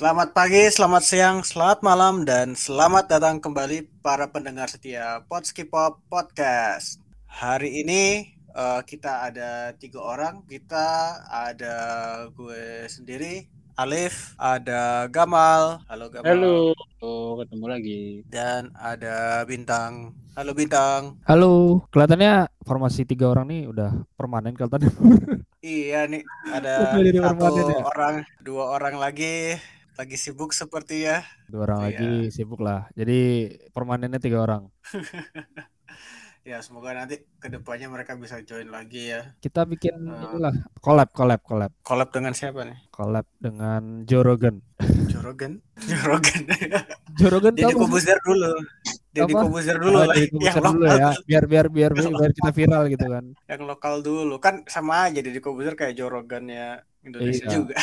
Selamat pagi, selamat siang, selamat malam, dan selamat datang kembali para pendengar setia Potski Pop Podcast. Hari ini uh, kita ada tiga orang. Kita ada gue sendiri, Alif, ada Gamal. Halo Gamal. Halo, oh, ketemu lagi. Dan ada Bintang. Halo Bintang. Halo, kelihatannya formasi tiga orang nih udah permanen kelihatannya. iya nih, ada satu ya? orang, dua orang lagi lagi sibuk seperti ya. Dua orang iya. lagi sibuk lah. Jadi permanennya tiga orang. ya semoga nanti ke depannya mereka bisa join lagi ya. Kita bikin uh, inilah collab collab collab. Collab dengan siapa nih? Collab dengan Jorogen. Jorogen? Jorogen. Jorogen Jadi Kobuzer dulu. Jadi Kobuzer dulu oh, lah. Yang dulu ya. Biar biar biar biar, biar kita viral gitu kan. Yang lokal dulu kan sama aja Jadi Kobuzer kayak Jorogen ya Indonesia iya. juga.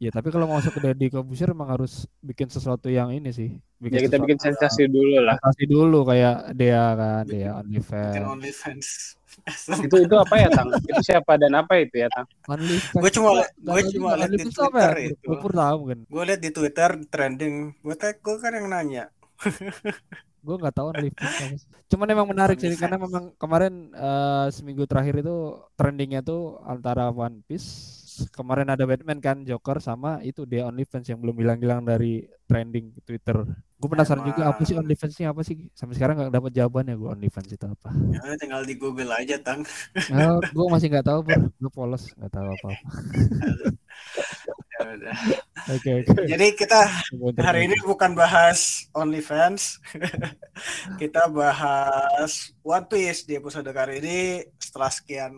Ya tapi kalau mau masuk ke Deddy Corbuzier emang harus bikin sesuatu yang ini sih. Bikin ya kita bikin sensasi dulu lah. Sensasi dulu kayak dia kan, dia OnlyFans. Bikin OnlyFans. itu itu apa ya tang? Itu siapa dan apa itu ya tang? OnlyFans. Gue cuma gue cuma lihat di Twitter ya? itu. Gue tahu kan. Gue lihat di Twitter trending. Gue gue kan yang nanya. gue nggak tahu OnlyFans cuman emang menarik sih karena memang kemarin uh, seminggu terakhir itu trendingnya tuh antara One Piece kemarin ada Batman kan Joker sama itu dia OnlyFans yang belum hilang-hilang dari trending Twitter. Gue penasaran Emang. juga apa sih OnlyFans ini apa sih? Sampai sekarang nggak dapat jawabannya gue OnlyFans itu apa. Ya tinggal di Google aja tang. Nah, gue masih nggak tahu bro, gue polos nggak tahu apa apa. Ya oke oke. Jadi kita hari ini bukan bahas OnlyFans, kita bahas One Piece di episode kali ini setelah sekian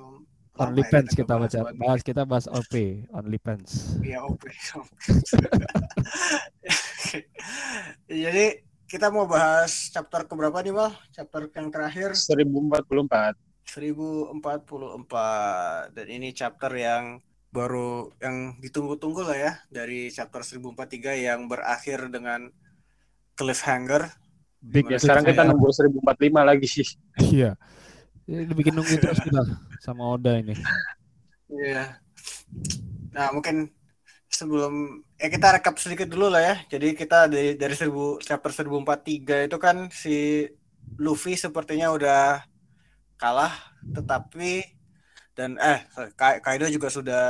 OnlyFans ya, kita baca bahas kita bahas OP OnlyFans. Iya OP. Jadi kita mau bahas chapter keberapa nih Mal? Chapter yang terakhir 1044. 1044 dan ini chapter yang baru yang ditunggu-tunggu lah ya dari chapter 1043 yang berakhir dengan cliffhanger. Big ya, sekarang kita nunggu 1045 lagi sih. Iya. Ini bikin nunggu terus kita sama Oda ini. Iya. Nah, mungkin sebelum ya kita rekap sedikit dulu lah ya. Jadi kita dari dari 1000 chapter 1043 itu kan si Luffy sepertinya udah kalah tetapi dan eh Kaido juga sudah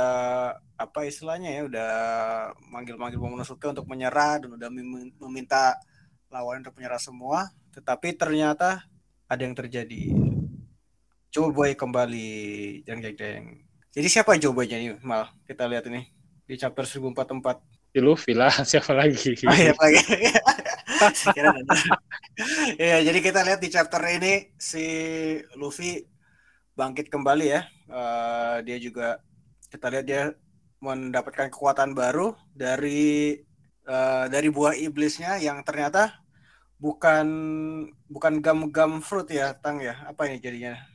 apa istilahnya ya udah manggil-manggil Momonosuke untuk menyerah dan udah meminta lawan untuk menyerah semua tetapi ternyata ada yang terjadi Joe Boy kembali jeng jeng jeng. Jadi siapa Joe Boy-nya nih mal kita lihat ini di chapter 1044. Di Luffy lah, siapa lagi? Oh, iya, lagi. ya, jadi kita lihat di chapter ini si Luffy bangkit kembali ya. Uh, dia juga kita lihat dia mendapatkan kekuatan baru dari uh, dari buah iblisnya yang ternyata bukan bukan gam-gam fruit ya, Tang ya. Apa ini jadinya?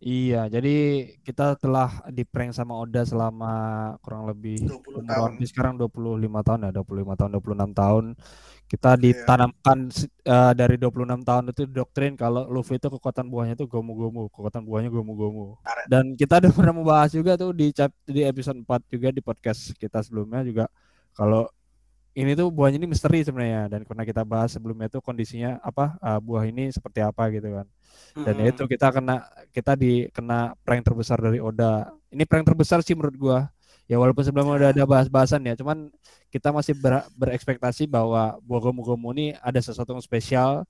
Iya, jadi kita telah di prank sama Oda selama kurang lebih 20 tahun. sekarang 25 tahun ya, 25 tahun, 26 tahun. Kita iya. ditanamkan uh, dari 26 tahun itu doktrin kalau Luffy itu kekuatan buahnya itu gomu-gomu, kekuatan buahnya gomu-gomu. Dan kita udah pernah membahas juga tuh di di episode 4 juga di podcast kita sebelumnya juga kalau ini tuh buahnya ini misteri sebenarnya dan karena kita bahas sebelumnya itu kondisinya apa uh, buah ini seperti apa gitu kan. Dan hmm. itu kita kena kita di kena prank terbesar dari Oda. Ini prank terbesar sih menurut gua. Ya walaupun sebelumnya udah ada bahas-bahasan ya cuman kita masih ber, berekspektasi bahwa buah gomu-gomu ini ada sesuatu yang spesial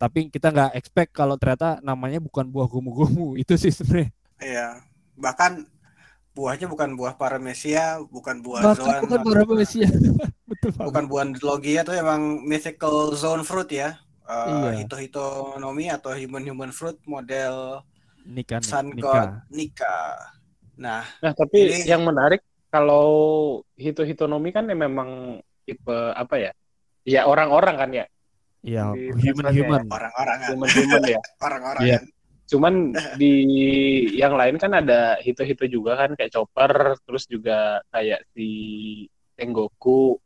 tapi kita nggak expect kalau ternyata namanya bukan buah gomu-gomu. Itu sih sebenarnya. Iya. Bahkan buahnya bukan buah paramesia bukan buah Bahkan bukan paramesia Betul bukan buah logia itu emang mythical zone fruit ya uh, iya. hito nomi atau human human fruit model Nika Sun Nika. God Nika. Nah, nah tapi jadi, yang menarik kalau hito nomi kan ya memang tipe apa ya? Ya orang-orang kan ya. Iya, human human. Orang-orang kan. Human human ya. orang-orang yeah. kan. Cuman di yang lain kan ada hito-hito juga kan kayak Chopper, terus juga kayak si Tengoku.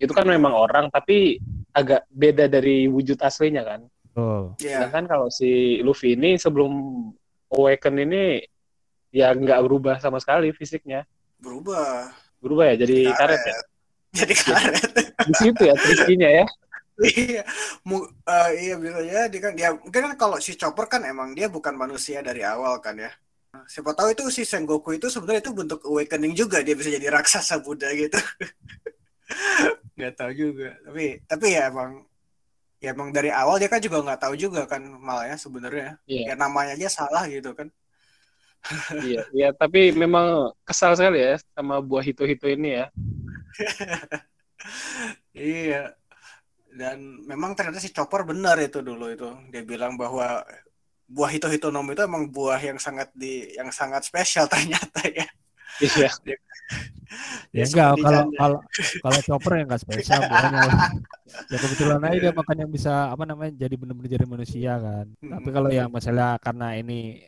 Itu kan memang orang tapi agak beda dari wujud aslinya kan. Oh. Yeah. Sedangkan kalau si Luffy ini sebelum Awaken ini ya nggak berubah sama sekali fisiknya. Berubah. Berubah ya jadi karet, karet ya. jadi karet. Di situ ya trikinya ya. iya, uh, iya bisa ya. Dia kan dia mungkin kan kalau si Chopper kan emang dia bukan manusia dari awal kan ya. Siapa tahu itu si Sengoku itu sebenarnya itu bentuk awakening juga dia bisa jadi raksasa Buddha gitu. nggak tahu juga. Tapi tapi ya emang ya emang dari awal dia kan juga nggak tahu juga kan malah ya sebenarnya. Yeah. Ya namanya aja salah gitu kan. iya, iya, tapi memang kesal sekali ya sama buah hito-hito ini ya. iya dan memang ternyata si Chopper benar itu dulu itu dia bilang bahwa buah hito hitonom itu emang buah yang sangat di yang sangat spesial ternyata ya iya. Ya enggak kalau kalau kalau Chopper yang enggak spesial buahnya ya kebetulan aja dia makan yang bisa apa namanya jadi benar-benar jadi manusia kan. Hmm. tapi kalau yang masalah karena ini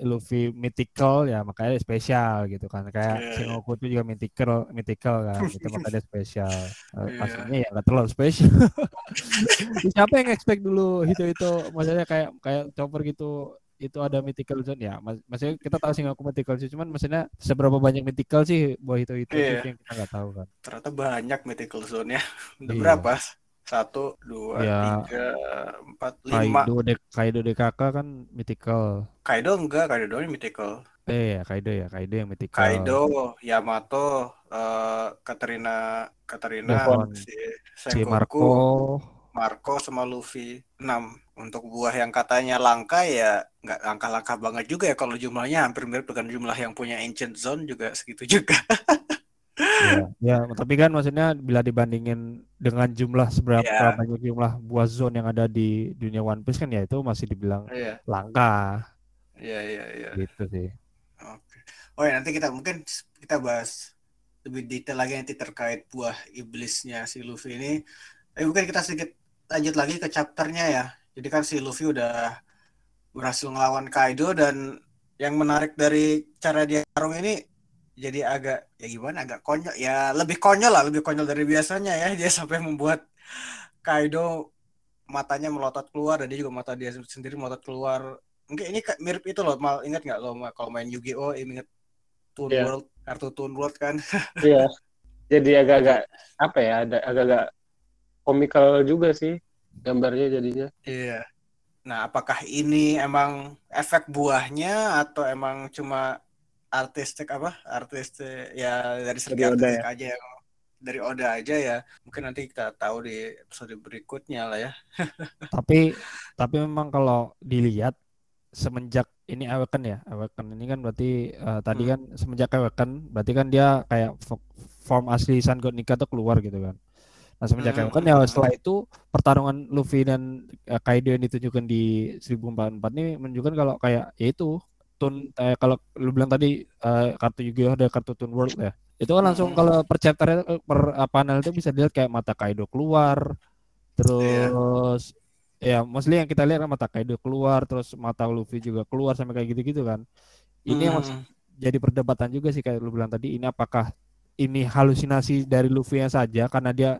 Luffy mythical ya makanya spesial gitu kan. Kayak yeah. Shinoku itu juga mythical mythical kan itu makanya spesial. Yeah. aslinya ya nggak terlalu spesial. Siapa yang expect dulu itu itu maksudnya kayak kayak chopper gitu itu ada mythical zone ya. Mas, maksudnya kita tahu sih aku mythical sih cuman maksudnya seberapa banyak mythical sih buah itu itu, yeah. yang kita nggak tahu kan. Ternyata banyak mythical zone ya udah yeah. berapa? Satu dua ya, tiga empat lima. Kaido de Kaido DKK kan mythical. Kaido enggak Kaido doang mythical. Eh ya Kaido ya Kaido yang mythical. Kaido Yamato uh, Katarina Katarina si, si Marco Marco sama Luffy enam untuk buah yang katanya langka ya nggak langka-langka banget juga ya kalau jumlahnya hampir mirip dengan jumlah yang punya Ancient Zone juga segitu juga ya, ya, tapi kan maksudnya bila dibandingin dengan jumlah seberapa ya. banyak jumlah buah zone yang ada di dunia One Piece kan ya itu masih dibilang ya. langka. Iya iya iya. Gitu sih. Oke. Oh ya nanti kita mungkin kita bahas lebih detail lagi nanti terkait buah iblisnya si Luffy ini. Eh mungkin kita sedikit lanjut lagi ke chapternya ya. Jadi kan si Luffy udah berhasil ngelawan Kaido dan yang menarik dari cara dia tarung ini jadi agak ya gimana agak konyol ya lebih konyol lah lebih konyol dari biasanya ya dia sampai membuat Kaido matanya melotot keluar dan dia juga mata dia sendiri melotot keluar mungkin ini mirip itu loh mal ingat nggak lo kalau main Yu-Gi-Oh ingat Toon yeah. World kartu Toon World kan iya yeah. jadi agak-agak apa ya ada agak-agak komikal juga sih gambarnya jadinya iya yeah. nah apakah ini emang efek buahnya atau emang cuma artistik apa artistik ya dari segi artistik ya? aja ya dari Oda aja ya mungkin nanti kita tahu di episode berikutnya lah ya tapi tapi memang kalau dilihat semenjak ini Awaken ya Awaken ini kan berarti uh, tadi hmm. kan semenjak Awaken berarti kan dia kayak form asli Sun God Nika tuh keluar gitu kan Nah semenjak hmm. Awaken ya setelah itu pertarungan Luffy dan uh, Kaido yang ditunjukkan di 1044 ini menunjukkan kalau kayak ya itu tun eh, kalau lu bilang tadi uh, kartu Yu-Gi-Oh ada kartu Toon World ya. Itu kan langsung hmm. kalau per chapter eh, per uh, panel itu bisa dilihat kayak mata Kaido keluar. Terus yeah. ya mostly yang kita lihat kan mata Kaido keluar, terus mata Luffy juga keluar sampai kayak gitu-gitu kan. Ini hmm. yang jadi perdebatan juga sih kayak lu bilang tadi ini apakah ini halusinasi dari Luffy yang saja karena dia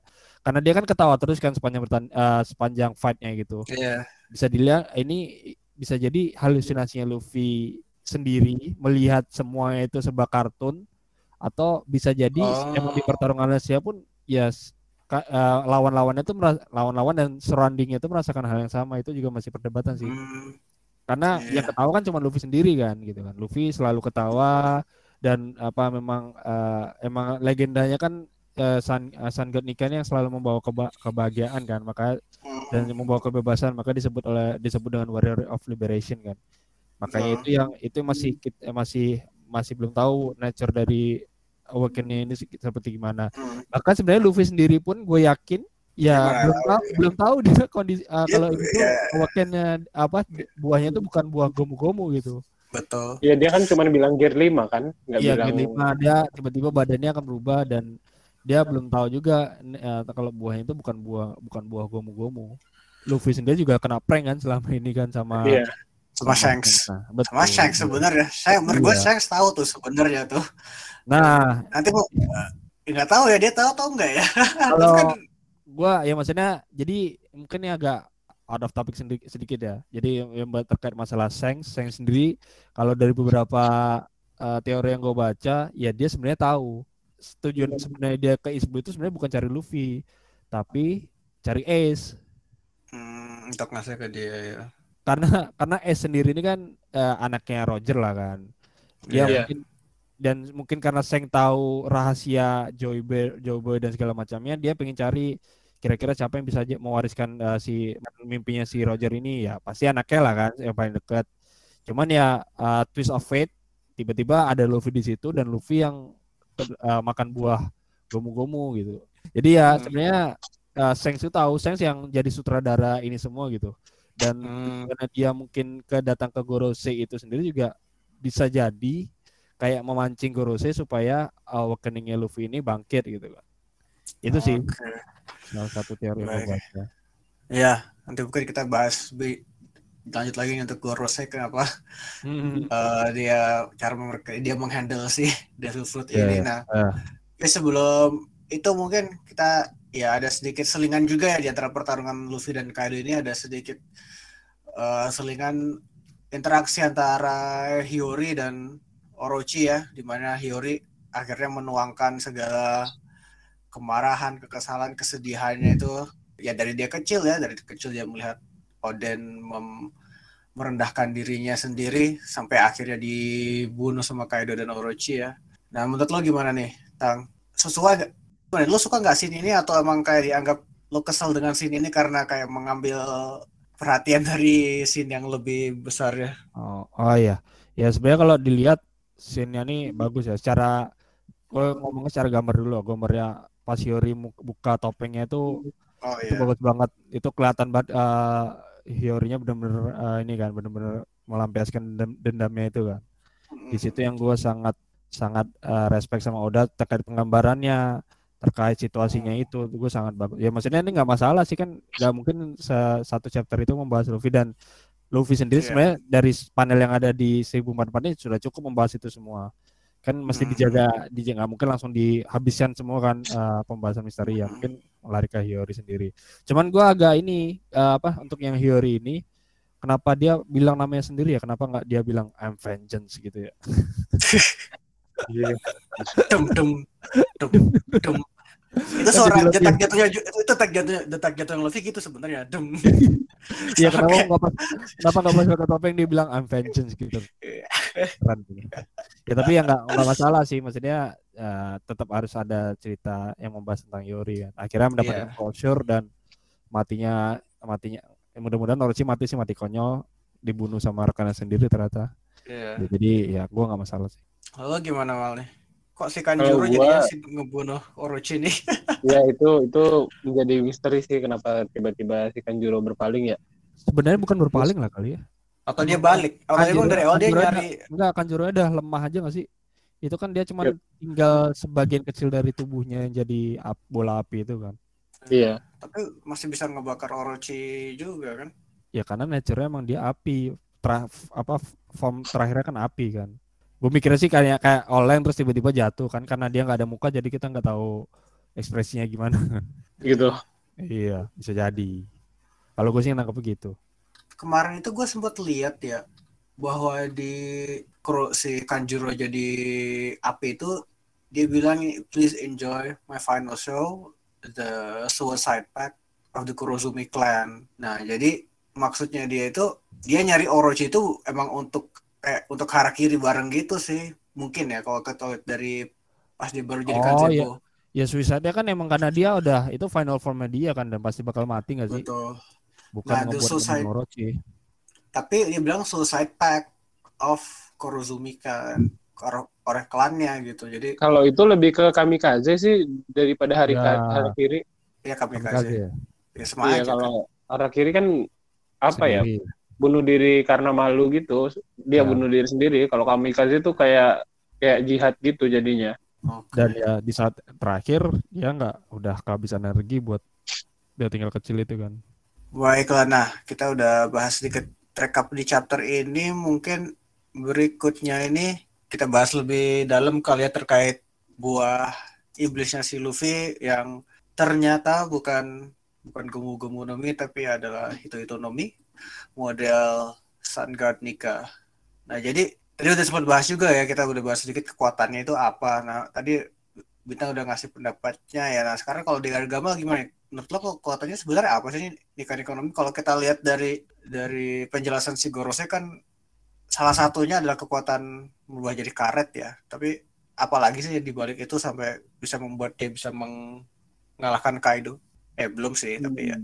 karena dia kan ketawa terus kan sepanjang bertan, uh, sepanjang fightnya gitu. Yeah. Bisa dilihat ini bisa jadi halusinasinya Luffy sendiri melihat semuanya itu sebuah kartun atau bisa jadi oh. emang di pertarungan Asia pun ya yes, uh, lawan-lawannya itu lawan-lawan dan surroundingnya itu merasakan hal yang sama itu juga masih perdebatan sih. Hmm. Karena yeah. yang ketawa kan cuma Luffy sendiri kan gitu kan. Luffy selalu ketawa dan apa memang uh, emang legendanya kan uh, Sun uh, Sun God yang selalu membawa keba kebahagiaan kan maka hmm. dan membawa kebebasan maka disebut oleh disebut dengan Warrior of Liberation kan makanya itu yang itu masih kita masih masih belum tahu nature dari awakening ini seperti gimana hmm. bahkan sebenarnya Luffy sendiri pun gue yakin ya Gimana, belum tahu ya. belum tahu dia kondisi uh, kalau itu yeah. awakennya apa buahnya itu bukan buah gomu-gomu gitu betul ya dia kan cuma bilang gear 5 kan nggak iya, bilang gear 5 dia tiba-tiba badannya akan berubah dan dia belum tahu juga uh, kalau buahnya itu bukan buah bukan buah gomu-gomu Luffy sendiri juga kena prank kan selama ini kan sama yeah sama Shanks. Betul. Sama Shanks sebenarnya. Saya menurut iya. Shanks tahu tuh sebenarnya tuh. Nah, nanti mau eh, nggak tahu ya dia tahu atau enggak ya. Kalau kan... gua ya maksudnya jadi mungkin ini agak out of topic sedikit, sedikit ya. Jadi yang terkait masalah Shanks, Shanks sendiri kalau dari beberapa uh, teori yang gue baca, ya dia sebenarnya tahu tujuan sebenarnya dia ke Blue itu sebenarnya bukan cari Luffy, tapi cari Ace. Hmm, untuk ngasih ke dia ya. Karena karena Ace sendiri ini kan uh, anaknya Roger lah kan. Dia yeah. mungkin dan mungkin karena Seng tahu rahasia Joy Boy, Joy Boy dan segala macamnya, dia pengen cari kira-kira siapa yang bisa mewariskan uh, si mimpinya si Roger ini ya pasti anaknya lah kan yang paling dekat. Cuman ya uh, twist of fate tiba-tiba ada Luffy di situ dan Luffy yang uh, makan buah gomu-gomu gitu. Jadi ya hmm. sebenarnya uh, Sengs itu tahu Sengs yang jadi sutradara ini semua gitu. Dan hmm. karena dia mungkin kedatang ke Gorose itu sendiri juga bisa jadi kayak memancing Gorose supaya awakeningnya Luffy ini bangkit gitu kan. Itu sih salah satu teori yang ya. Ya, nanti mungkin kita bahas lanjut lagi untuk Gorose kenapa hmm. uh, dia cara mereka dia menghandle si Devil Fruit yeah, ini. Nah, uh. sebelum itu mungkin kita ya ada sedikit selingan juga ya di antara pertarungan Luffy dan Kaido ini ada sedikit uh, selingan interaksi antara Hiyori dan Orochi ya, di mana Hiyori akhirnya menuangkan segala kemarahan, kekesalan, kesedihannya itu ya dari dia kecil ya, dari kecil dia melihat Oden mem merendahkan dirinya sendiri sampai akhirnya dibunuh sama Kaido dan Orochi ya. Nah menurut lo gimana nih, Tang? Sesuai gak? Lo suka nggak scene ini atau emang kayak dianggap lo kesel dengan scene ini karena kayak mengambil perhatian dari scene yang lebih besar ya? Oh, oh iya. Ya sebenarnya kalau dilihat scene-nya nih bagus ya. Secara gue ngomongnya secara gambar dulu, gambarnya pas Yori buka topengnya itu, oh, iya. itu bagus banget. Itu kelihatan banget uh, Hiyorinya benar-benar uh, ini kan, benar-benar melampiaskan dendam, dendamnya itu kan. Di situ yang gue sangat sangat uh, respect sama Oda terkait penggambarannya, terkait situasinya itu, gue sangat bagus. Ya maksudnya ini nggak masalah sih kan, nggak mungkin satu chapter itu membahas Luffy dan Luffy sendiri yeah. sebenarnya dari panel yang ada di 1044 ini sudah cukup membahas itu semua. Kan mesti hmm. dijaga, dijaga mungkin langsung dihabiskan semua kan uh, pembahasan misteri ya. Mungkin lari ke Hiyori sendiri. Cuman gua agak ini uh, apa untuk yang Hiyori ini kenapa dia bilang namanya sendiri ya? Kenapa nggak dia bilang I'm vengeance gitu ya? Iya. Dum dum dum dum itu suara detak jatuhnya itu detak jatuhnya detak jatuh yang Luffy gitu sebenarnya. Dem iya kenapa nggak pas kenapa nggak pas kata topeng dia bilang I'm vengeance gitu. Keren ya tapi ya nggak nggak masalah sih. Maksudnya uh, tetap harus ada cerita yang membahas tentang Yori kan. Akhirnya mendapatkan yeah. closure dan matinya matinya mudah-mudahan Orochi mati sih mati konyol. Dibunuh sama rekannya sendiri ternyata. Yeah. jadi ya gue nggak masalah sih. Halo gimana Mal nih kok si Kanjuro gua, jadinya si ngebunuh Orochi nih? Ya itu itu menjadi misteri sih kenapa tiba-tiba si Kanjuro berpaling ya. Sebenarnya bukan berpaling lah kali ya. Atau dia balik? Atau emang dari awal dia nyari enggak Kanjuro udah lemah aja gak sih? Itu kan dia cuma ya. tinggal sebagian kecil dari tubuhnya yang jadi bola api itu kan. Iya. Tapi masih bisa ngebakar Orochi juga kan? Ya karena nature emang dia api. Tra, apa form terakhirnya kan api kan gue mikirnya sih kayak kayak oleng terus tiba-tiba jatuh kan karena dia nggak ada muka jadi kita nggak tahu ekspresinya gimana. Gitu. Iya bisa jadi. Kalau gue sih nangkep begitu kemarin itu gue sempat lihat ya bahwa di si Kanjuro jadi api itu dia bilang please enjoy my final show the suicide pact of the Kurozumi clan. Nah jadi maksudnya dia itu dia nyari Orochi itu emang untuk kayak untuk harakiri bareng gitu sih mungkin ya kalau ke dari pas dia baru jadi oh, iya. Ya suicide kan emang karena dia udah itu final formnya dia kan dan pasti bakal mati gak sih? Betul. Bukan nah, ngebuat suicide, Orochi. Tapi dia bilang suicide pact of Korozumi kan oleh klannya gitu. Jadi kalau itu lebih ke kamikaze sih daripada hari ya. harakiri. Ya kamikaze. kamikaze ya. ya sama iya, aja kalau kan. harakiri kan apa ya? Sendiri. ya? Bunuh diri karena malu gitu dia ya. bunuh diri sendiri kalau kamikaze itu kayak kayak jihad gitu jadinya okay. dan ya di saat terakhir dia nggak udah kehabisan energi buat dia tinggal kecil itu kan baiklah nah kita udah bahas sedikit rekap di chapter ini mungkin berikutnya ini kita bahas lebih dalam kali ya terkait buah iblisnya si Luffy yang ternyata bukan bukan gemu-gemu nomi tapi adalah itu-itu nomi model Sun Guard Nika. Nah, jadi tadi udah sempat bahas juga ya, kita udah bahas sedikit kekuatannya itu apa. Nah, tadi bintang udah ngasih pendapatnya ya. Nah sekarang kalau di Gamal gimana? Menurut lo kekuatannya sebenarnya apa sih Nikan ekonomi kalau kita lihat dari dari penjelasan si Gorose kan salah satunya adalah kekuatan berubah jadi karet ya. Tapi apalagi sih di balik itu sampai bisa membuat dia bisa mengalahkan Kaido eh belum sih tapi ya.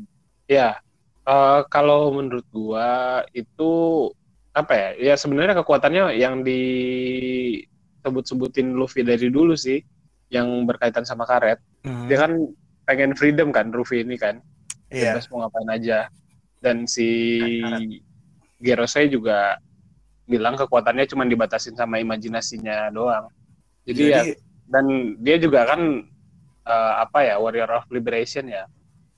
Ya uh, kalau menurut gua itu apa ya ya sebenarnya kekuatannya yang disebut-sebutin Luffy dari dulu sih yang berkaitan sama karet. Hmm. dia kan pengen freedom kan Luffy ini kan. Yeah. bebas mau ngapain aja. Dan si Gerosei juga bilang kekuatannya cuma dibatasin sama imajinasinya doang. Jadi, Jadi ya dan dia juga kan uh, apa ya warrior of liberation ya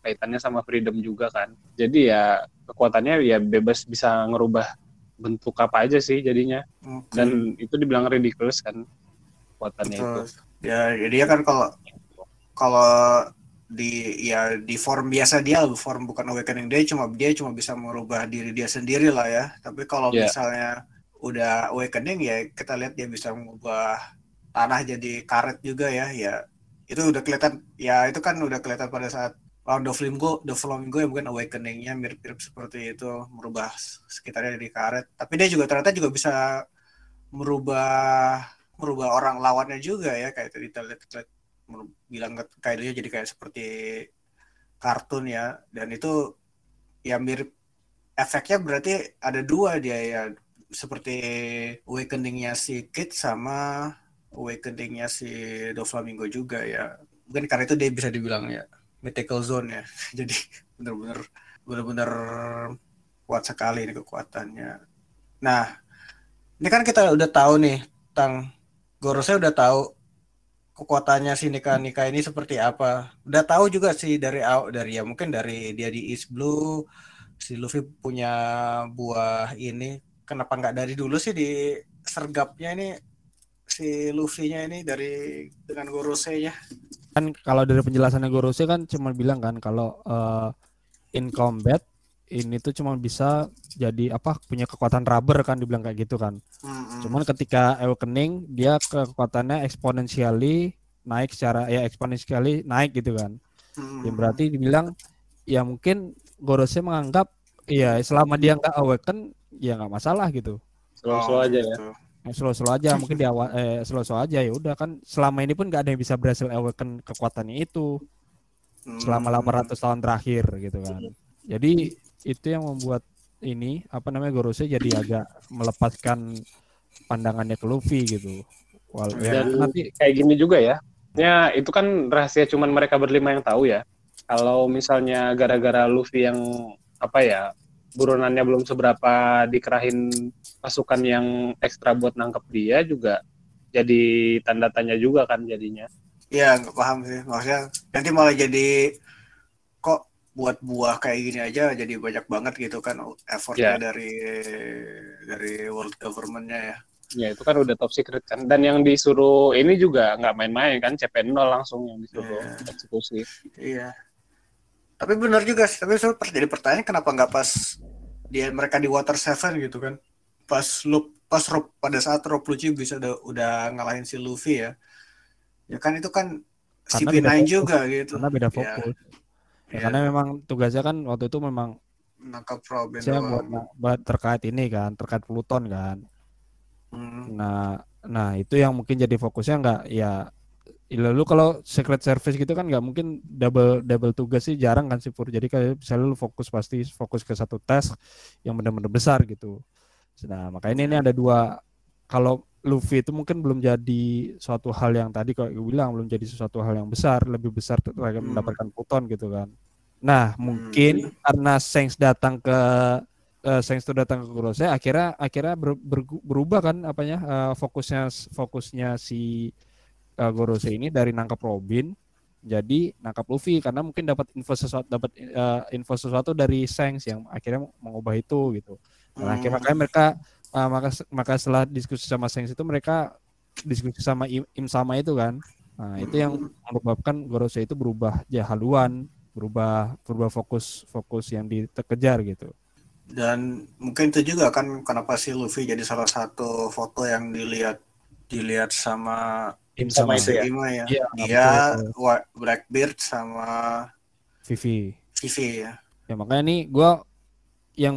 kaitannya sama freedom juga kan. Jadi ya kekuatannya ya bebas bisa ngerubah bentuk apa aja sih jadinya. Okay. Dan itu dibilang ridiculous kan kekuatannya Betul. itu. Ya jadi ya kan kalau kalau di ya di form biasa dia form bukan awakening dia cuma dia cuma bisa merubah diri dia sendiri lah ya tapi kalau yeah. misalnya udah awakening ya kita lihat dia bisa mengubah tanah jadi karet juga ya ya itu udah kelihatan ya itu kan udah kelihatan pada saat lawan The Flamingo The Flamingo yang mungkin awakeningnya mirip-mirip seperti itu merubah sekitarnya jadi karet. Tapi dia juga ternyata juga bisa merubah merubah orang lawannya juga ya kayak tadi kita lihat bilang kayaknya jadi kayak seperti kartun ya. Dan itu ya mirip efeknya berarti ada dua dia ya seperti awakeningnya si Kid sama awakeningnya si Doflamingo juga ya. Mungkin karena itu dia bisa dibilang ya mythical zone ya jadi benar-benar benar-benar kuat sekali ini kekuatannya nah ini kan kita udah tahu nih tentang Gorosnya udah tahu kekuatannya si Nika Nika ini seperti apa. Udah tahu juga sih dari dari ya mungkin dari dia di East Blue si Luffy punya buah ini. Kenapa nggak dari dulu sih di sergapnya ini si Luffy-nya ini dari dengan Gorose ya? Kan kalau dari penjelasannya Gorose kan cuma bilang kan kalau uh, in combat ini tuh cuma bisa jadi apa punya kekuatan rubber kan dibilang kayak gitu kan. Mm-hmm. Cuman ketika awakening dia kekuatannya eksponensiali naik secara ya eksponensiali naik gitu kan. Mm-hmm. Ya berarti dibilang ya mungkin Gorose menganggap ya selama dia nggak awaken ya nggak masalah gitu. Slow-slow oh, aja ya. Gitu. Slow-slow aja mungkin dia eh, slow-slow aja ya udah kan selama ini pun nggak ada yang bisa berhasil awaken kekuatannya itu selama 800 tahun terakhir gitu kan. Jadi itu yang membuat ini apa namanya Gorose jadi agak melepaskan pandangannya ke Luffy gitu. Wal ya, nanti kayak gini juga ya. Ya itu kan rahasia cuman mereka berlima yang tahu ya. Kalau misalnya gara-gara Luffy yang apa ya burunannya belum seberapa dikerahin pasukan yang ekstra buat nangkep dia juga jadi tanda tanya juga kan jadinya. Iya nggak paham sih maksudnya nanti malah jadi buat buah kayak gini aja jadi banyak banget gitu kan effortnya yeah. dari dari world governmentnya ya ya itu kan udah top secret kan dan yang disuruh ini juga nggak main-main kan CP0 langsung yang disuruh yeah. eksekusi iya tapi benar juga sih tapi saya jadi pertanyaan kenapa nggak pas dia mereka di water seven gitu kan? Pas lu pas Rob pada saat Rob Lucci bisa udah, udah ngalahin si Luffy ya. Ya kan itu kan CP9 juga gitu. Karena beda iya. fokus. Ya Ya, karena memang tugasnya kan waktu itu memang nangkap problem saya buat, buat terkait ini kan, terkait Pluton kan. Hmm. Nah, nah itu yang mungkin jadi fokusnya nggak ya lalu kalau secret service gitu kan nggak mungkin double double tugas sih jarang kan sih Pur. Jadi kayak misalnya lu fokus pasti fokus ke satu tes yang benar-benar besar gitu. Nah, makanya ini, ini ada dua kalau Luffy itu mungkin belum jadi suatu hal yang tadi kalau gue bilang belum jadi sesuatu hal yang besar, lebih besar terkait hmm. mendapatkan Pluton gitu kan. Nah, mungkin hmm. karena Shanks datang ke uh, Shanks itu datang ke Kurose akhirnya akhirnya ber, ber, berubah kan apanya uh, fokusnya fokusnya si uh, Gorose ini dari nangkap Robin jadi nangkap Luffy karena mungkin dapat info sesuatu dapat uh, info sesuatu dari Shanks yang akhirnya mengubah itu gitu. Nah, akhirnya makanya mereka uh, maka maka setelah diskusi sama Sengs itu mereka diskusi sama Im, Im sama itu kan. Nah itu yang menyebabkan Gorose itu berubah ya haluan berubah berubah fokus fokus yang dikejar gitu. Dan mungkin itu juga kan kenapa si Luffy jadi salah satu foto yang dilihat dilihat sama Im sama, sama itu ya. Ima ya. Iya, dia Blackbeard sama Vivi. Vivi ya. Ya makanya nih gue yang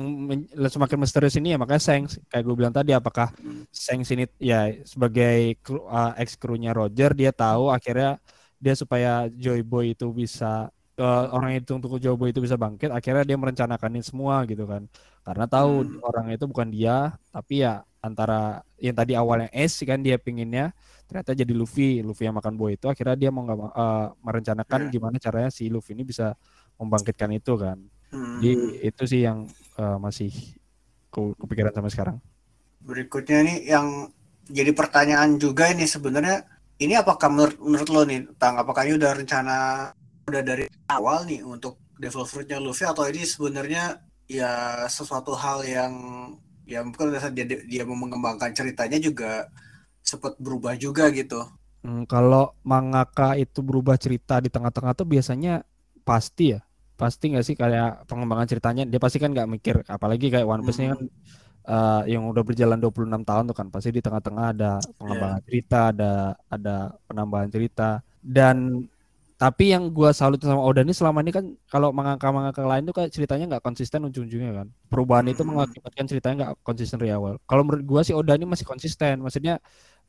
semakin misterius ini ya makanya Seng kayak gue bilang tadi apakah Seng sini ya sebagai kru, uh, ex krunya Roger dia tahu akhirnya dia supaya Joy Boy itu bisa uh, orang itu untuk Joy Boy itu bisa bangkit akhirnya dia merencanakan ini semua gitu kan karena tahu hmm. orang itu bukan dia tapi ya antara yang tadi awalnya S kan dia pinginnya ternyata jadi Luffy Luffy yang makan boy itu akhirnya dia mau nggak uh, merencanakan yeah. gimana caranya si Luffy ini bisa membangkitkan itu kan hmm. jadi itu sih yang uh, masih ke kepikiran sampai sekarang berikutnya nih yang jadi pertanyaan juga ini sebenarnya ini apakah menurut menurut lo nih tang apakah ini udah rencana udah dari awal nih untuk Devil Fruitnya Luffy atau ini sebenarnya ya sesuatu hal yang ya mungkin dia dia mau mengembangkan ceritanya juga sempat berubah juga gitu. Hmm, kalau mangaka itu berubah cerita di tengah-tengah tuh biasanya pasti ya, pasti nggak sih kayak pengembangan ceritanya dia pasti kan nggak mikir, apalagi kayak One Piece hmm. kan uh, yang udah berjalan 26 tahun tuh kan pasti di tengah-tengah ada pengembangan yeah. cerita, ada ada penambahan cerita dan tapi yang gue salut sama Oda ini selama ini kan kalau mengangkat-mengangkat lain tuh kayak ceritanya nggak konsisten ujung-ujungnya kan. Perubahan itu hmm. mengakibatkan ceritanya nggak konsisten dari awal. Kalau menurut gue sih Oda ini masih konsisten. Maksudnya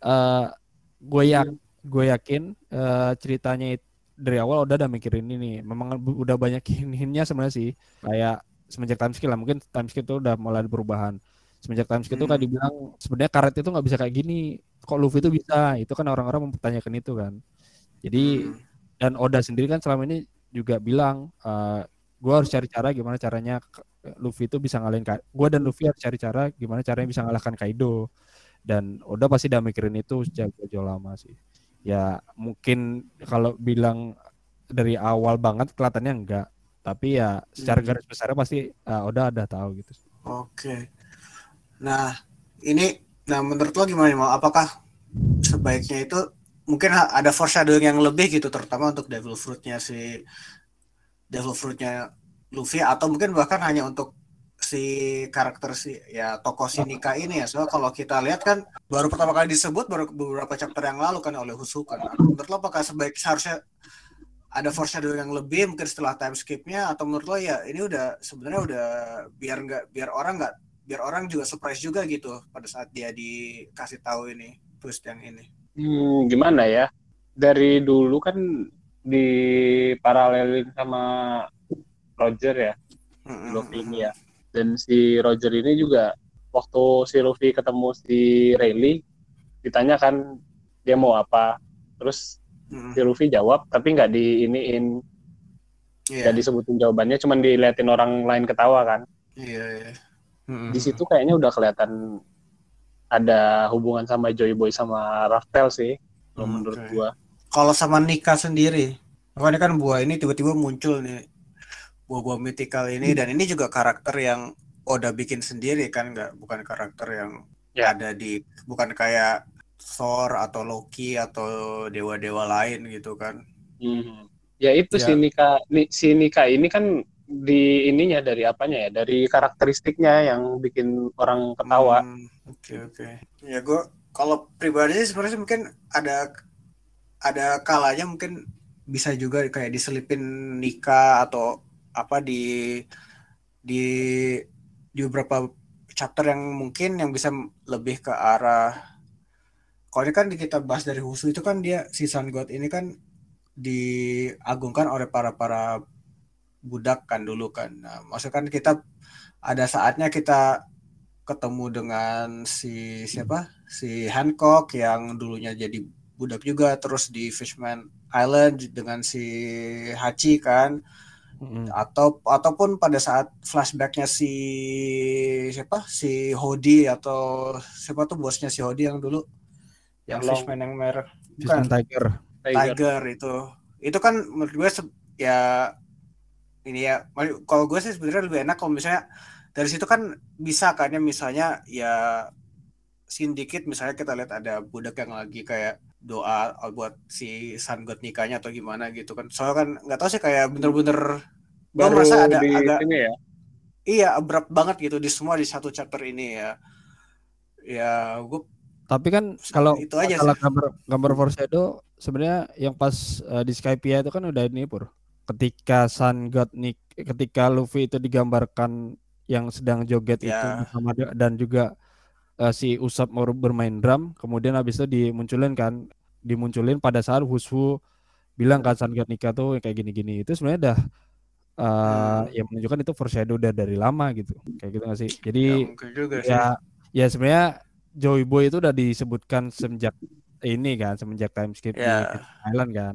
uh, gue ya gue yakin uh, ceritanya itu dari awal udah udah mikirin ini. Memang udah banyak hintnya sebenarnya sih. Kayak semenjak time skill lah mungkin time skill itu udah mulai perubahan. Semenjak time skill itu kan dibilang sebenarnya karet itu nggak bisa kayak gini. Kok Luffy itu bisa? Itu kan orang-orang mempertanyakan itu kan. Jadi hmm dan Oda sendiri kan selama ini juga bilang uh, eh, gue harus cari cara gimana caranya Luffy itu bisa ngalahin gue dan Luffy harus cari cara gimana caranya bisa ngalahkan Kaido. Dan Oda pasti udah mikirin itu sejak jauh lama sih. Ya mungkin kalau bilang dari awal banget kelihatannya enggak. Tapi ya secara hmm. garis besarnya pasti uh, Oda ada tahu gitu oke. Nah ini nah menurut lo gimana mau apakah sebaiknya itu mungkin ada foreshadowing yang lebih gitu terutama untuk devil fruitnya si devil fruitnya Luffy atau mungkin bahkan hanya untuk si karakter si ya tokoh si Nika ini ya. Soalnya kalau kita lihat kan baru pertama kali disebut baru beberapa chapter yang lalu kan oleh Husuka kan menurut lo apakah sebaik seharusnya ada foreshadowing yang lebih mungkin setelah time skipnya? Atau menurut lo ya ini udah sebenarnya udah biar nggak biar orang nggak biar orang juga surprise juga gitu pada saat dia dikasih tahu ini twist yang ini hmm, gimana ya? Dari dulu kan di paralelin sama Roger ya Luffy ini ya. Dan si Roger ini juga waktu si Luffy ketemu si Rayleigh ditanya kan dia mau apa. Terus si Luffy jawab tapi nggak di iniin yeah. nggak disebutin jawabannya cuman diliatin orang lain ketawa kan. Iya yeah, yeah. di situ kayaknya udah kelihatan ada hubungan sama Joy Boy sama Raftel sih kalau hmm, menurut gua. Kalau sama Nika sendiri, makanya kan buah ini tiba-tiba muncul nih buah-buah mythical ini hmm. dan ini juga karakter yang Oda bikin sendiri kan nggak bukan karakter yang ya. ada di bukan kayak Thor atau Loki atau dewa-dewa lain gitu kan. Hmm. Ya itu ya. si Nika si Nika ini kan di ininya dari apanya ya dari karakteristiknya yang bikin orang ketawa hmm, oke okay, oke okay. ya gue kalau pribadi sebenarnya mungkin ada ada kalanya mungkin bisa juga kayak diselipin nikah atau apa di di di beberapa chapter yang mungkin yang bisa lebih ke arah kalau ini kan kita bahas dari Husu itu kan dia si Sun God ini kan diagungkan oleh para para budak kan dulu kan. Nah, maksudnya kan kita ada saatnya kita ketemu dengan si siapa? Si Hancock yang dulunya jadi budak juga terus di Fishman Island dengan si Hachi kan. Mm-hmm. Atau ataupun pada saat flashbacknya si siapa? Si Hodi atau siapa tuh bosnya si Hodi yang dulu yang, yang Fishman yang merah. Fishman Tiger. Tiger. Tiger itu. Itu kan menurut gue ya ini ya kalau gue sih sebenarnya lebih enak kalau misalnya dari situ kan bisa kan ya misalnya ya sindikit misalnya kita lihat ada budak yang lagi kayak doa buat si Sun God nikahnya atau gimana gitu kan. Soalnya kan nggak tahu sih kayak bener-bener gue merasa ada agak ini ya? Iya abrupt banget gitu di semua di satu chapter ini ya. Ya gue Tapi kan kalau itu aja kalau gambar gambar foreshadow sebenarnya yang pas uh, di Skypia itu kan udah ini pur. Ketika Sun God Nick ketika Luffy itu digambarkan yang sedang joget Ya. itu dia- dan juga uh, si Usap mau bermain drum, kemudian habis itu dimunculin kan dimunculin pada saat Hushu bilang kan Sun God Nika tuh kayak gini-gini. Itu sebenarnya udah uh, Hmm. yang menunjukkan itu foreshadow udah dari lama gitu. Kayak gitu gak sih? Ya, Jadi mungkin juga sih. ya ya sebenarnya Joy Boy itu udah disebutkan semenjak ini kan semenjak time skip di Ya. Fishing Island kan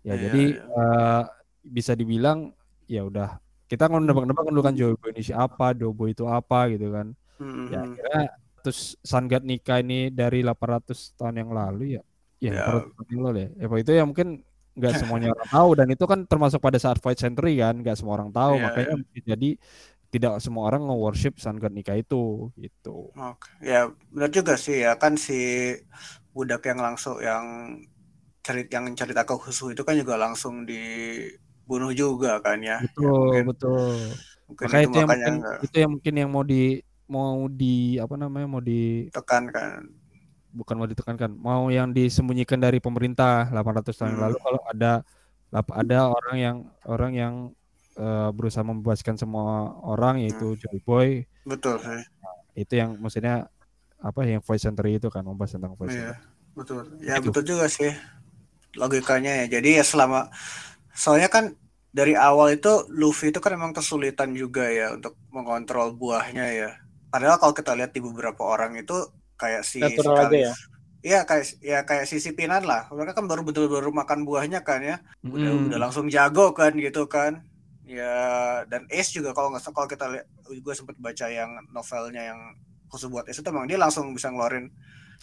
ya Iya, jadi iya. eh, bisa dibilang ya udah kita kan nebak-nebak dulu kan Joy Boy ini siapa Dobo itu apa gitu kan Mhm. ya akhirnya terus Sun God nikah ini dari 800 tahun yang lalu ya ya Ya. 800 tahun yang lalu ya ya itu ya mungkin nggak semuanya orang tahu dan itu kan termasuk pada saat Fight Century kan nggak semua orang tahu Iya, makanya mungkin jadi tidak semua orang nge-worship Sun God nikah itu gitu Oke. Ya benar juga sih ya kan si budak yang langsung yang cerit yang cerita ke Husu itu kan juga langsung dibunuh juga kan ya. Ya, betul mungkin betul mungkin makanya itu itu yang mungkin nggak itu yang mungkin yang mau di mau di apa namanya mau di tekan kan. bukan mau ditekankan mau yang disembunyikan dari pemerintah 800 tahun Hmm. lalu kalau ada ada orang yang orang yang eh, berusaha membebaskan semua orang yaitu Joy Boy Betul sih. itu yang maksudnya apa yang voice center itu kan membahas tentang voice Iya, center. betul. Ya Itu. betul juga sih logikanya ya. Jadi ya selama soalnya kan dari awal itu Luffy itu kan memang kesulitan juga ya untuk mengontrol buahnya ya. Padahal kalau kita lihat di beberapa orang itu kayak si Natural sekali- ya. Iya kayak ya kayak si Sipinan lah. Mereka kan baru betul-betul makan buahnya kan ya. Udah Mm-mm. udah langsung jago kan gitu kan. Ya dan Ace juga kalau nggak kalau kita lihat gue sempat baca yang novelnya yang khusus buat Ace itu emang dia langsung bisa ngeluarin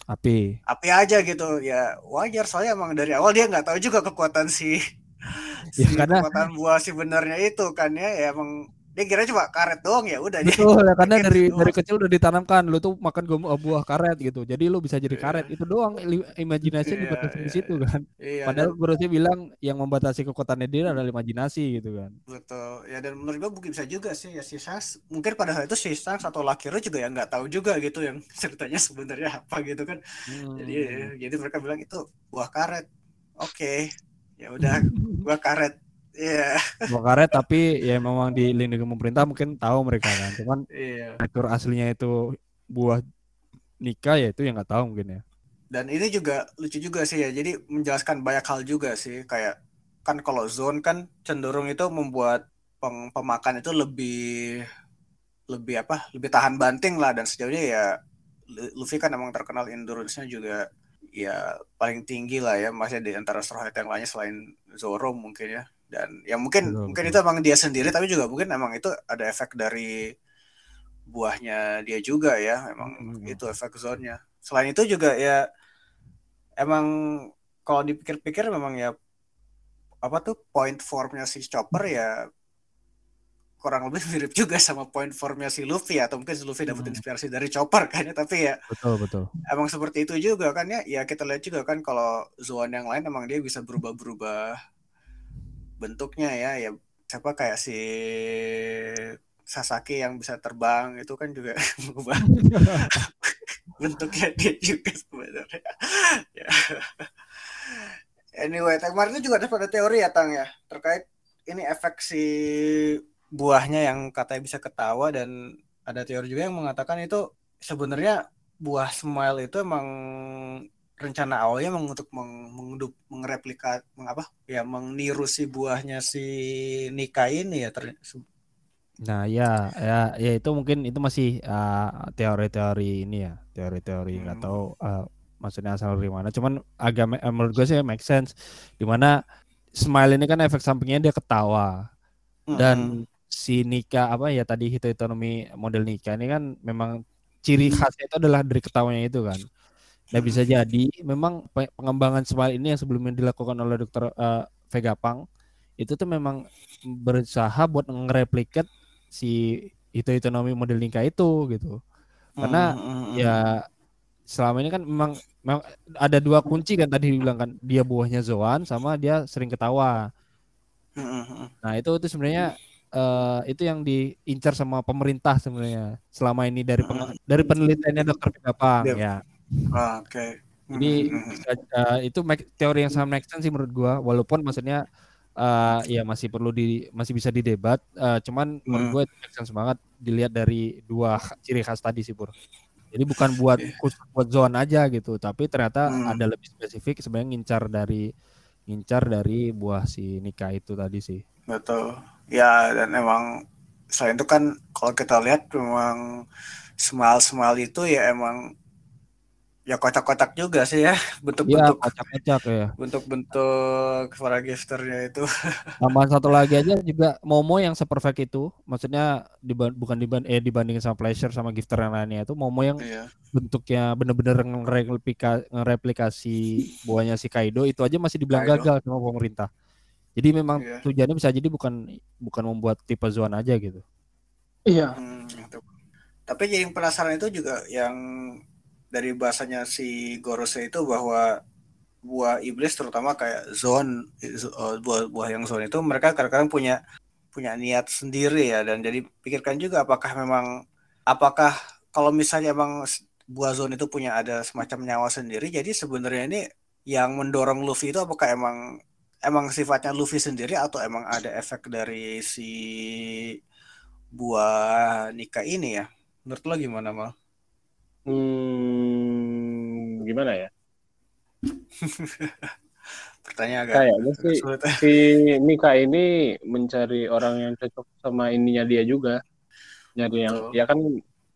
api api aja gitu ya wajar soalnya emang dari awal dia nggak tahu juga kekuatan si si Ya, karena- kekuatan buah si benernya itu kan ya ya emang dia kira cuma karet doang ya udah betul ya karena dari gitu dari doang. kecil udah ditanamkan lu tuh makan gom- buah karet gitu jadi lu bisa jadi Iya. karet itu doang imajinasi Iya, dibatasi di iya, situ kan iya padahal dan, Borosnya bilang yang membatasi kekuatannya dia adalah imajinasi gitu kan betul ya dan menurut gua mungkin bisa juga sih ya si Shanks mungkin pada saat itu si Shanks atau Lakiro juga ya nggak tahu juga gitu yang ceritanya sebenarnya apa gitu kan jadi Hmm. jadi mereka bilang itu buah karet oke ya udah buah karet iya buah karet tapi ya memang dilindungi pemerintah mungkin tahu mereka kan cuman iya natur aslinya itu buah nikah ya itu yang nggak tahu mungkin ya Dan ini juga lucu juga sih ya. Jadi menjelaskan banyak hal juga sih. Kayak kan kalau zone kan cenderung itu membuat peng- pemakan itu lebih lebih apa? Lebih tahan banting lah dan sejauhnya ya Lu- Luffy kan emang terkenal endurance-nya juga ya paling tinggi lah ya masih di antara Hat yang lainnya selain Zoro mungkin ya. Dan ya mungkin Betul, mungkin betul. itu emang dia sendiri tapi juga mungkin emang itu ada efek dari buahnya dia juga ya. Emang Hmm. itu efek zone-nya. Selain itu juga ya emang kalau dipikir-pikir memang ya apa tuh point formnya si Chopper ya kurang lebih mirip juga sama point formnya si Luffy atau mungkin si Luffy dapat Hmm. inspirasi dari Chopper kan ya tapi ya betul betul. emang seperti itu juga kan ya. Ya kita lihat juga kan kalau Zoan yang lain emang dia bisa berubah-berubah bentuknya ya. Ya siapa kayak si Sasaki yang bisa terbang itu kan juga berubah bentuknya dia juga sebenarnya. Ya. anyway kemarin itu juga ada pada teori ya Tang ya. Terkait ini efek si buahnya yang katanya bisa ketawa dan ada teori juga yang mengatakan itu sebenarnya buah smile itu emang rencana awalnya emang untuk meng, mengudup, mengreplikat mengapa ya meniru si buahnya si Nika ini ya ter, nah ya ya ya itu mungkin itu masih uh, teori-teori ini ya teori-teori nggak Hmm. tahu uh, maksudnya asal dari mana. Cuman agak eh, menurut gue sih make sense. Di mana smile ini kan efek sampingnya dia ketawa. Dan si Nika apa ya tadi hitotonomi model Nika ini kan memang ciri khasnya itu adalah dari ketawanya itu kan. Nah bisa jadi memang pe- pengembangan smile ini yang sebelumnya dilakukan oleh dokter eh, Vega Pang itu tuh memang berusaha buat ngereplikat si hitotonomi model Nika itu gitu. Karena Ya selama ini kan memang, memang ada dua kunci kan tadi dibilang kan dia buahnya Zoan sama dia sering ketawa. Nah itu itu sebenarnya eh, itu yang diincar sama pemerintah sebenarnya selama ini dari peng- dari penelitiannya dokter Pang Iya. ya. Oh, Oke. Okay. Jadi uh, itu make, teori yang sangat make sense sih menurut gua walaupun maksudnya uh, ya masih perlu di masih bisa didebat uh, cuman hmm. menurut gue itu make sense banget dilihat dari dua ciri khas tadi sih Pur. Jadi bukan buat yeah. khusus buat zone aja gitu, tapi ternyata hmm. ada lebih spesifik sebenarnya ngincar dari ngincar dari buah si Nika itu tadi sih. Betul. Ya dan emang selain itu kan kalau kita lihat memang semal-semal itu ya emang ya kocak-kocak juga sih ya bentuk-bentuk ya, kocak-kocak ya bentuk-bentuk suara gesternya itu tambahan satu lagi aja juga Momo yang seperfect itu maksudnya diban bukan diban eh dibandingin sama pleasure sama gifter yang lainnya itu Momo yang iya. bentuknya bener-bener ngereplika ngereplikasi buahnya si Kaido itu aja masih dibilang Kaido. gagal sama pemerintah jadi memang iya. tujuannya bisa jadi bukan bukan membuat tipe zona aja gitu. Iya. Hmm, tapi jadi penasaran itu juga yang dari bahasanya si Gorose itu bahwa buah iblis terutama kayak zone eh, buah-buah yang zone itu mereka kadang-kadang punya punya niat sendiri ya. Dan jadi pikirkan juga apakah memang apakah kalau misalnya emang buah zone itu punya ada semacam nyawa sendiri jadi sebenarnya ini yang mendorong Luffy itu apakah emang emang sifatnya Luffy sendiri atau emang ada efek dari si buah nikah ini ya menurut lo gimana mal? Hmm, gimana ya? Pertanyaan agak Kayaknya sih si Mika ini mencari orang yang cocok sama ininya dia juga. Nyari yang ya kan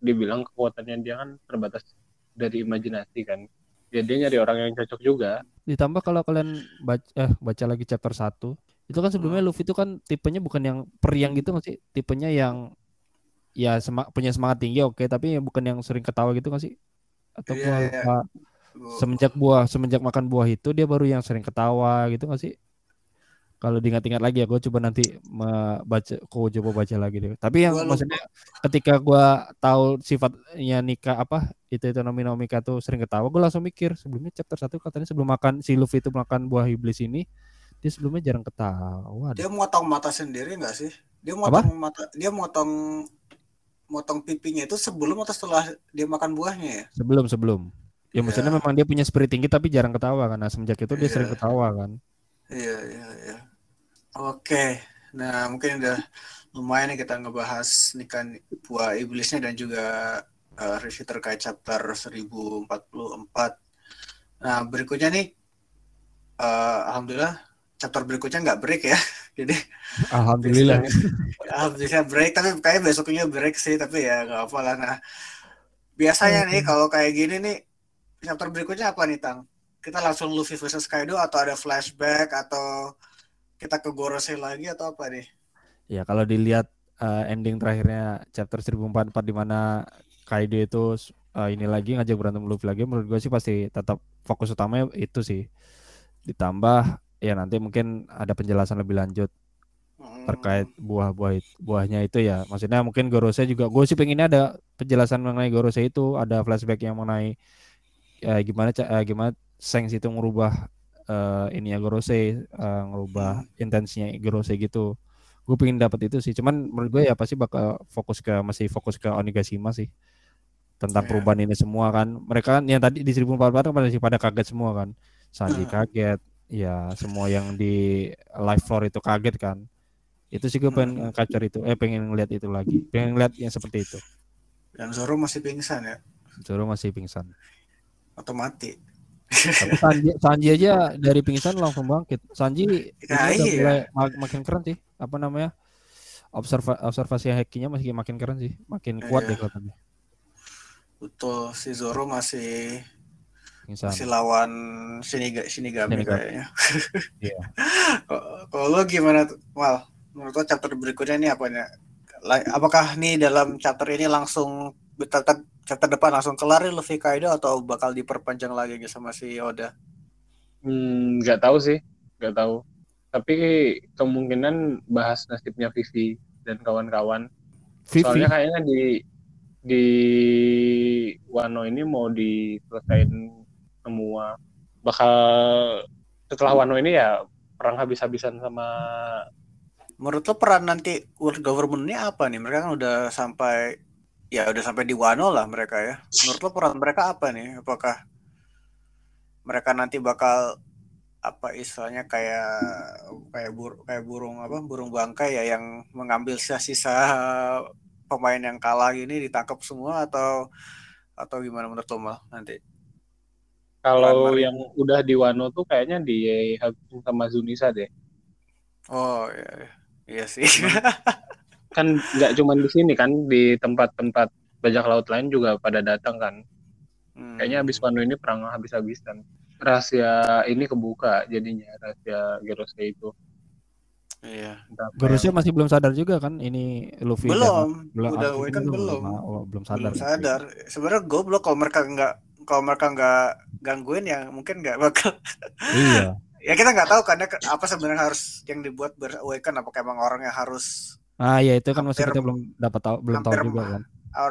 dibilang kekuatannya dia kan terbatas dari imajinasi kan. Ya dia nyari orang yang cocok juga. Ditambah kalau kalian baca eh baca lagi chapter 1, itu kan sebelumnya hmm. Luffy itu kan tipenya bukan yang periang gitu masih tipenya yang ya semak, punya semangat tinggi oke okay, tapi ya bukan yang sering ketawa gitu gak sih atau yeah, yeah. semenjak buah semenjak makan buah itu dia baru yang sering ketawa gitu gak sih kalau diingat-ingat lagi ya gue coba nanti baca gue coba baca lagi deh tapi yang gua maksudnya lupa. ketika gue tahu sifatnya Nika apa itu itu Nomi Nomika tuh sering ketawa gue langsung mikir sebelumnya chapter satu katanya sebelum makan si Luffy itu makan buah iblis ini dia sebelumnya jarang ketawa dia motong mata sendiri nggak sih dia motong apa? mata dia motong motong pipinya itu sebelum atau setelah dia makan buahnya ya? Sebelum sebelum. Ya, ya. maksudnya memang dia punya spirit tinggi tapi jarang ketawa. Nah, semenjak itu dia ya. sering ketawa kan. Iya iya iya. Oke. Nah, mungkin udah lumayan nih kita ngebahas nikah buah iblisnya dan juga uh, review terkait chapter 1044. Nah, berikutnya nih uh, alhamdulillah chapter berikutnya nggak break ya. Jadi alhamdulillah. alhamdulillah break tapi kayak besoknya break sih tapi ya nggak apa lah. Nah biasanya nih kalau kayak gini nih chapter berikutnya apa nih Tang? Kita langsung Luffy versus Kaido atau ada flashback atau kita ke Gorosei lagi atau apa nih? Ya kalau dilihat uh, ending terakhirnya chapter 1044 di mana Kaido itu uh, ini lagi ngajak berantem Luffy lagi menurut gue sih pasti tetap fokus utamanya itu sih ditambah ya nanti mungkin ada penjelasan lebih lanjut terkait hmm. buah-buah buahnya itu ya maksudnya mungkin Gorose juga gue sih pengennya ada penjelasan mengenai Gorose itu ada flashback yang mengenai ya, gimana uh, gimana Sengs itu merubah uh, ini ya Gorose uh, ngerubah hmm. intensinya Gorose gitu. Gue pengen dapat itu sih cuman menurut gue ya pasti bakal fokus ke masih fokus ke Onigashima sih. Tentang yeah. perubahan ini semua kan. Mereka kan yang tadi di 1044 kan masih pada kaget semua kan. Sanji kaget ya semua yang di live floor itu kaget kan. Itu sih gue pengen kacar itu eh pengen ngeliat itu lagi. Pengen ngeliat yang seperti itu. Dan Zoro masih pingsan ya? Zoro masih pingsan. Atau mati tapi Sanji, Sanji aja dari pingsan langsung bangkit Sanji ya, iya. mulai mak makin keren sih apa namanya observa observasi hackingnya masih makin keren sih makin kuat iya. deh kelihatannya betul si Zoro masih Misal. Masih lawan Shiniga, Shinigami, Shinigami. kayaknya. Iya. Kalau lo gimana tuh? Mal, menurut lo chapter berikutnya ini apa nih? Apakah nih dalam chapter ini langsung chapter, chapter depan langsung kelar nih Luffy Kaido atau bakal diperpanjang lagi sama si Oda? Hmm, nggak tahu sih, nggak tahu. Tapi kemungkinan bahas nasibnya Vivi dan kawan-kawan. Soalnya kayaknya di di Wano ini mau diselesaikan semua bakal setelah Wano ini ya perang habis-habisan sama menurut lo peran nanti world government ini apa nih mereka kan udah sampai ya udah sampai di Wano lah mereka ya. Menurut lo peran mereka apa nih? Apakah mereka nanti bakal apa istilahnya kayak kayak bur kayak burung apa burung bangkai ya yang mengambil sisa-sisa pemain yang kalah ini ditangkap semua atau atau gimana menurut lo mal nanti? Kalau yang udah di Wano tuh kayaknya di sama Zunisa deh. Oh iya, iya, iya sih. kan nggak cuma di sini kan di tempat-tempat bajak laut lain juga pada datang kan. Hmm. Kayaknya habis Wano ini perang habis-habisan. Rahasia ini kebuka jadinya rahasia Gerose itu. Iya. Gerose masih belum sadar juga kan ini Luffy. Belum. Belum. Udah kan belum. Belum, oh, belum sadar. Belum sadar. Sebenarnya goblok kalau mereka nggak kalau mereka nggak gangguin ya mungkin nggak bakal. Iya. ya kita nggak tahu karena apa sebenarnya harus yang dibuat berawaken apakah emang orang yang harus ah ya itu kan masih kita belum dapat tahu belum tahu juga kan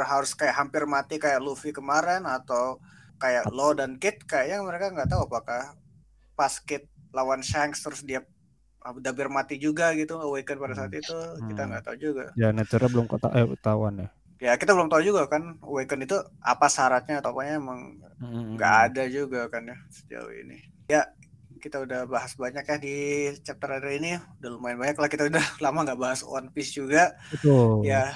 harus kayak hampir mati kayak Luffy kemarin atau kayak Lo dan Kit kayaknya mereka nggak tahu apakah pas Kit lawan Shanks terus dia udah biar mati juga gitu awaken pada saat hmm. itu hmm. kita nggak tahu juga ya nature belum kota eh ketahuan ya ya kita belum tahu juga kan awaken itu apa syaratnya atau pokoknya emang hmm, nggak hmm. ada juga kan ya sejauh ini ya kita udah bahas banyak ya di chapter hari ini udah lumayan banyak lah kita udah lama nggak bahas One Piece juga Betul. ya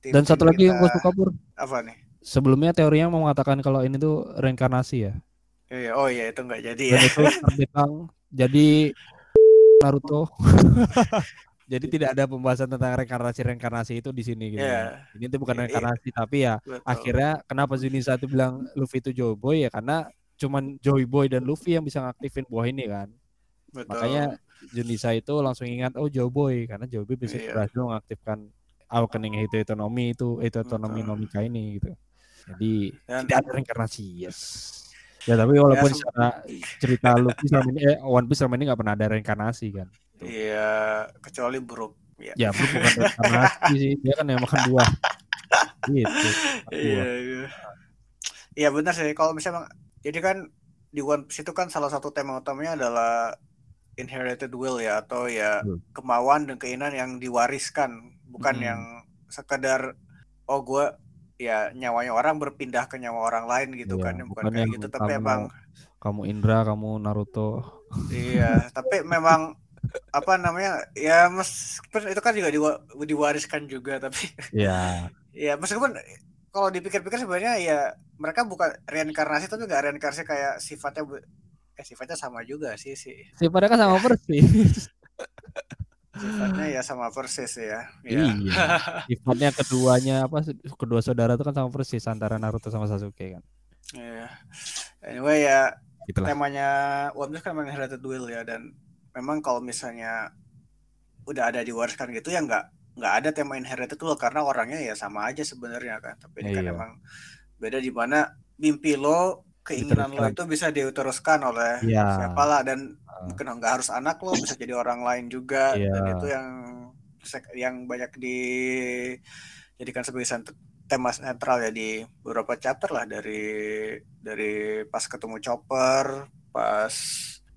dan satu lagi yang gue suka pur apa nih sebelumnya teorinya mau mengatakan kalau ini tuh reinkarnasi ya Iya, oh iya itu nggak jadi ya. itu terbitang jadi Naruto. jadi tidak ada pembahasan tentang reinkarnasi reinkarnasi itu di sini gitu. Yeah. Ini tuh bukan iya, iya. reinkarnasi yeah. tapi ya Betul. akhirnya kenapa Zunisa itu bilang Luffy itu Joy Boy ya karena cuman Joy Boy dan Luffy yang bisa ngaktifin buah ini kan. Betul. Makanya Junisa itu langsung ingat oh Joy Boy karena Joy Boy bisa yeah. berhasil mengaktifkan awakening itu ekonomi itu itu ekonomi nomika ini gitu. Jadi Dan, tidak ada reinkarnasi. Yes. Ya tapi walaupun ya, secara cerita Luffy sama ini eh, One Piece sama ini nggak pernah ada reinkarnasi kan. Iya, kecuali Brook. Ya, ya Brook bukan reinkarnasi sih, dia kan yang makan buah. gitu. Iya, iya. Iya benar sih kalau misalnya jadi kan di One Piece itu kan salah satu tema utamanya adalah inherited will ya atau ya hmm. kemauan dan keinginan yang diwariskan bukan hmm. yang sekedar oh gue ya nyawanya orang berpindah ke nyawa orang lain gitu iya, kan bukan, bukan kayak gitu tapi kamu, emang kamu Indra kamu Naruto iya tapi memang apa namanya ya mas itu kan juga diwariskan juga tapi ya ya meskipun kalau dipikir-pikir sebenarnya ya mereka bukan reinkarnasi tapi nggak reinkarnasi kayak sifatnya eh sifatnya sama juga sih sih sifatnya kan sama persis. Sifatnya ya sama persis ya, ya. iya. Sifatnya keduanya apa kedua saudara itu kan sama persis antara Naruto sama Sasuke kan. Iya. Anyway ya Itulah. temanya One Piece kan memang Inherited Will ya dan memang kalau misalnya udah ada diwariskan gitu ya nggak nggak ada tema inherited tuh karena orangnya ya sama aja sebenarnya kan tapi ini kan iya. emang beda di mana mimpi lo keinginan lo itu bisa diteruskan oleh ya. siapa lah dan uh. mungkin nggak harus anak lo bisa jadi orang lain juga ya. dan itu yang yang banyak dijadikan sebagai tema sentral ya di beberapa chapter lah dari dari pas ketemu Chopper pas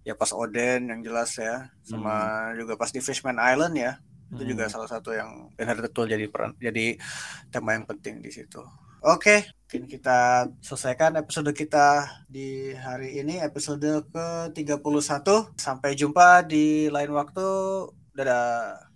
ya pas Oden yang jelas ya sama hmm. juga pas di Fishman Island ya itu juga hmm. salah satu yang benar betul jadi peran jadi tema yang penting di situ. Oke mungkin kita selesaikan episode kita di hari ini episode ke 31 sampai jumpa di lain waktu. Dadah